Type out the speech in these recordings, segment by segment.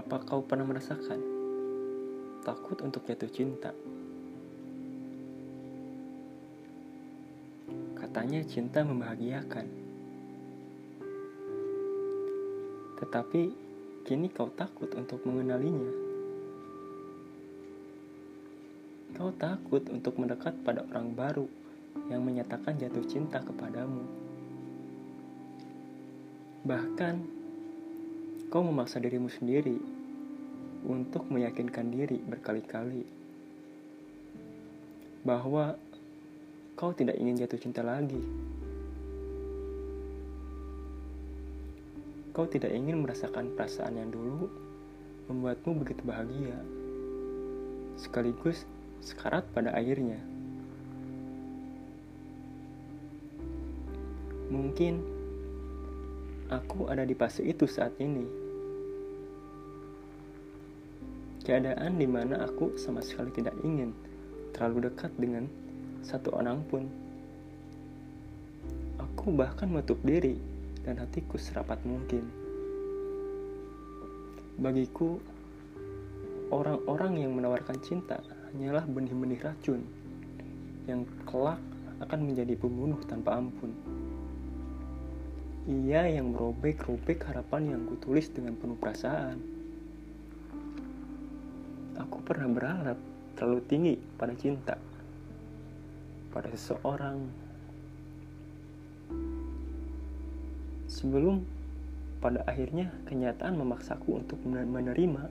Apa kau pernah merasakan takut untuk jatuh cinta? Katanya cinta membahagiakan. Tetapi kini kau takut untuk mengenalinya. Kau takut untuk mendekat pada orang baru yang menyatakan jatuh cinta kepadamu. Bahkan, kau memaksa dirimu sendiri untuk meyakinkan diri berkali-kali bahwa kau tidak ingin jatuh cinta lagi. Kau tidak ingin merasakan perasaan yang dulu membuatmu begitu bahagia, sekaligus sekarat pada akhirnya. Mungkin aku ada di fase itu saat ini. Keadaan di mana aku sama sekali tidak ingin terlalu dekat dengan satu orang pun. Aku bahkan menutup diri dan hatiku serapat mungkin. Bagiku, orang-orang yang menawarkan cinta hanyalah benih-benih racun yang kelak akan menjadi pembunuh tanpa ampun. Ia yang merobek-robek harapan yang kutulis dengan penuh perasaan. Aku pernah berharap terlalu tinggi pada cinta, pada seseorang sebelum pada akhirnya kenyataan memaksaku untuk menerima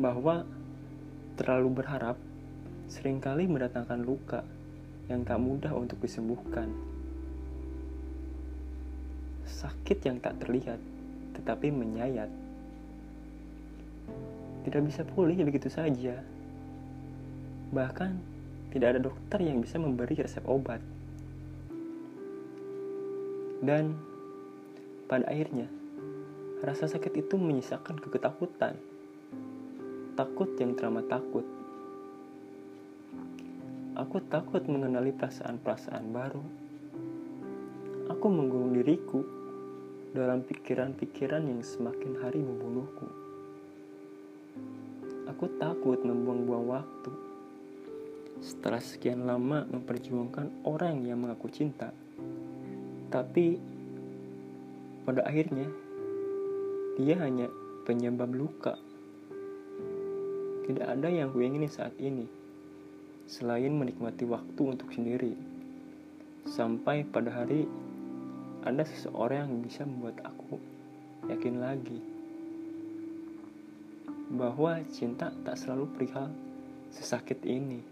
bahwa terlalu berharap sering kali mendatangkan luka yang tak mudah untuk disembuhkan. Sakit yang tak terlihat tetapi menyayat. Tidak bisa pulih begitu saja. Bahkan tidak ada dokter yang bisa memberi resep obat. Dan pada akhirnya, rasa sakit itu menyisakan keketakutan. Takut yang teramat takut. Aku takut mengenali perasaan-perasaan baru. Aku mengurung diriku dalam pikiran-pikiran yang semakin hari membunuhku. Aku takut membuang-buang waktu. Setelah sekian lama memperjuangkan orang yang mengaku cinta, tapi pada akhirnya dia hanya penyebab luka. Tidak ada yang kuingini saat ini selain menikmati waktu untuk sendiri. Sampai pada hari ada seseorang yang bisa membuat aku yakin lagi bahwa cinta tak selalu perihal sesakit ini.